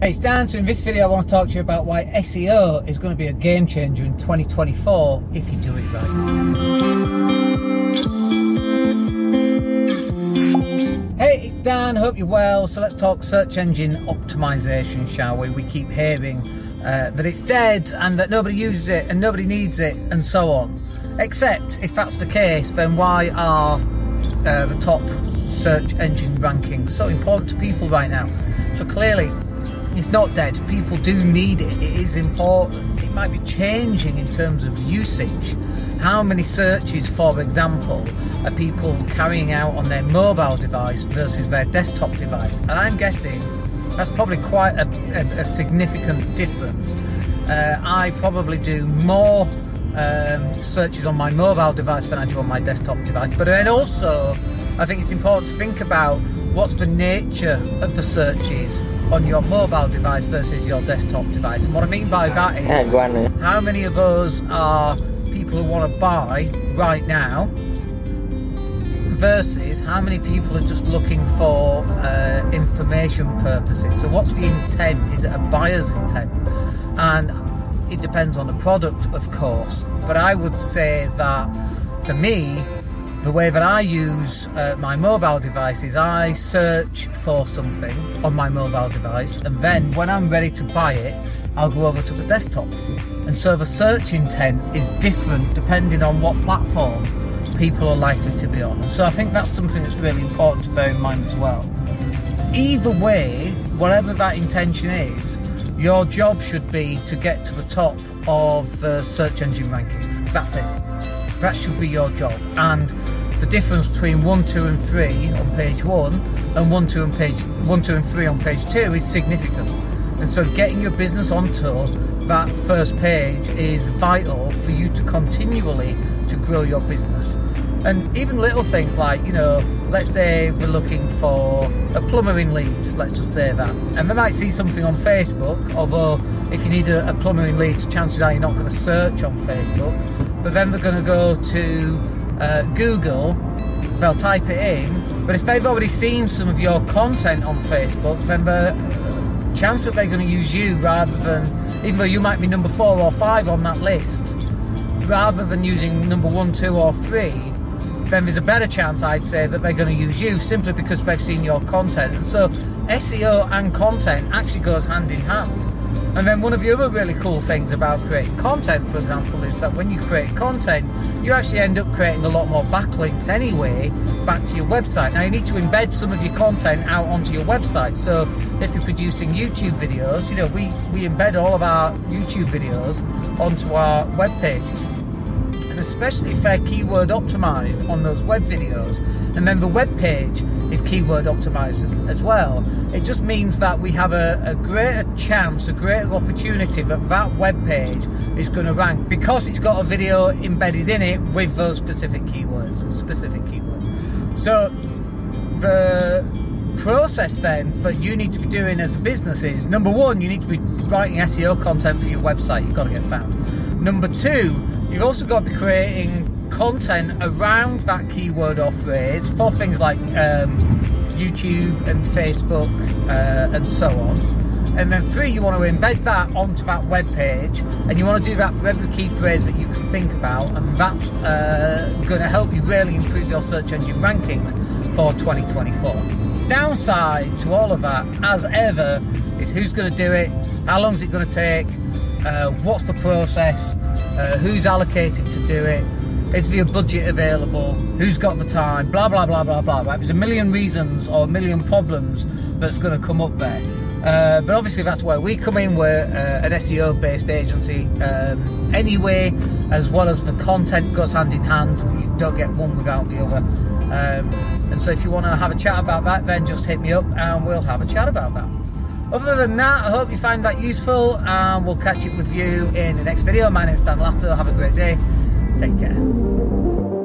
Hey, it's Dan. So in this video I want to talk to you about why SEO is going to be a game changer in 2024 if you do it right. Hey, it's Dan. Hope you're well. So let's talk search engine optimization, shall we? We keep hearing uh, that it's dead and that nobody uses it and nobody needs it and so on. Except if that's the case, then why are uh, the top search engine rankings so important to people right now? So clearly it's not dead. People do need it. It is important. It might be changing in terms of usage. How many searches, for example, are people carrying out on their mobile device versus their desktop device? And I'm guessing that's probably quite a, a, a significant difference. Uh, I probably do more um, searches on my mobile device than I do on my desktop device. But then also, I think it's important to think about what's the nature of the searches on your mobile device versus your desktop device. And what I mean by that is how many of us are people who want to buy right now versus how many people are just looking for uh, information purposes. So what's the intent? Is it a buyer's intent? And it depends on the product, of course. But I would say that for me, the way that I use uh, my mobile device is I search for something on my mobile device and then when I'm ready to buy it, I'll go over to the desktop. And so the search intent is different depending on what platform people are likely to be on. And so I think that's something that's really important to bear in mind as well. Either way, whatever that intention is, your job should be to get to the top of the search engine rankings. That's it. That should be your job. And the difference between one, two, and three on page one and one, two, and page one, two, and three on page two is significant. And so getting your business onto that first page is vital for you to continually to grow your business. And even little things like, you know, let's say we're looking for a plumber in Leeds, let's just say that. And they might see something on Facebook, although if you need a, a plumber in Leeds, chances are you're not going to search on Facebook but then they're going to go to uh, Google, they'll type it in, but if they've already seen some of your content on Facebook, then the uh, chance that they're going to use you rather than, even though you might be number four or five on that list, rather than using number one, two, or three, then there's a better chance, I'd say, that they're going to use you simply because they've seen your content. And so SEO and content actually goes hand in hand. And then one of the other really cool things about creating content, for example, is that when you create content, you actually end up creating a lot more backlinks anyway back to your website. Now you need to embed some of your content out onto your website. So if you're producing YouTube videos, you know, we, we embed all of our YouTube videos onto our web pages. And especially if they're keyword optimized on those web videos, and then the web page is keyword optimized as well. It just means that we have a, a greater chance, a greater opportunity that that web page is going to rank because it's got a video embedded in it with those specific keywords, specific keywords. So the process then that you need to be doing as a business is number one, you need to be writing SEO content for your website. You've got to get found. Number two, you've also got to be creating content around that keyword or phrase for things like um, YouTube and Facebook uh, and so on. And then three, you want to embed that onto that web page, and you want to do that for every key phrase that you can think about, and that's uh, going to help you really improve your search engine rankings for 2024. Downside to all of that, as ever, is who's going to do it, how long is it going to take, uh, what's the process, uh, who's allocated to do it, is there a budget available? Who's got the time? Blah, blah, blah, blah, blah. Right? There's a million reasons or a million problems that's going to come up there. Uh, but obviously, that's where we come in. We're uh, an SEO based agency um, anyway, as well as the content goes hand in hand. You don't get one without the other. Um, and so, if you want to have a chat about that, then just hit me up and we'll have a chat about that. Other than that, I hope you find that useful and we'll catch up with you in the next video. My name is Dan Latto. Have a great day. Take care.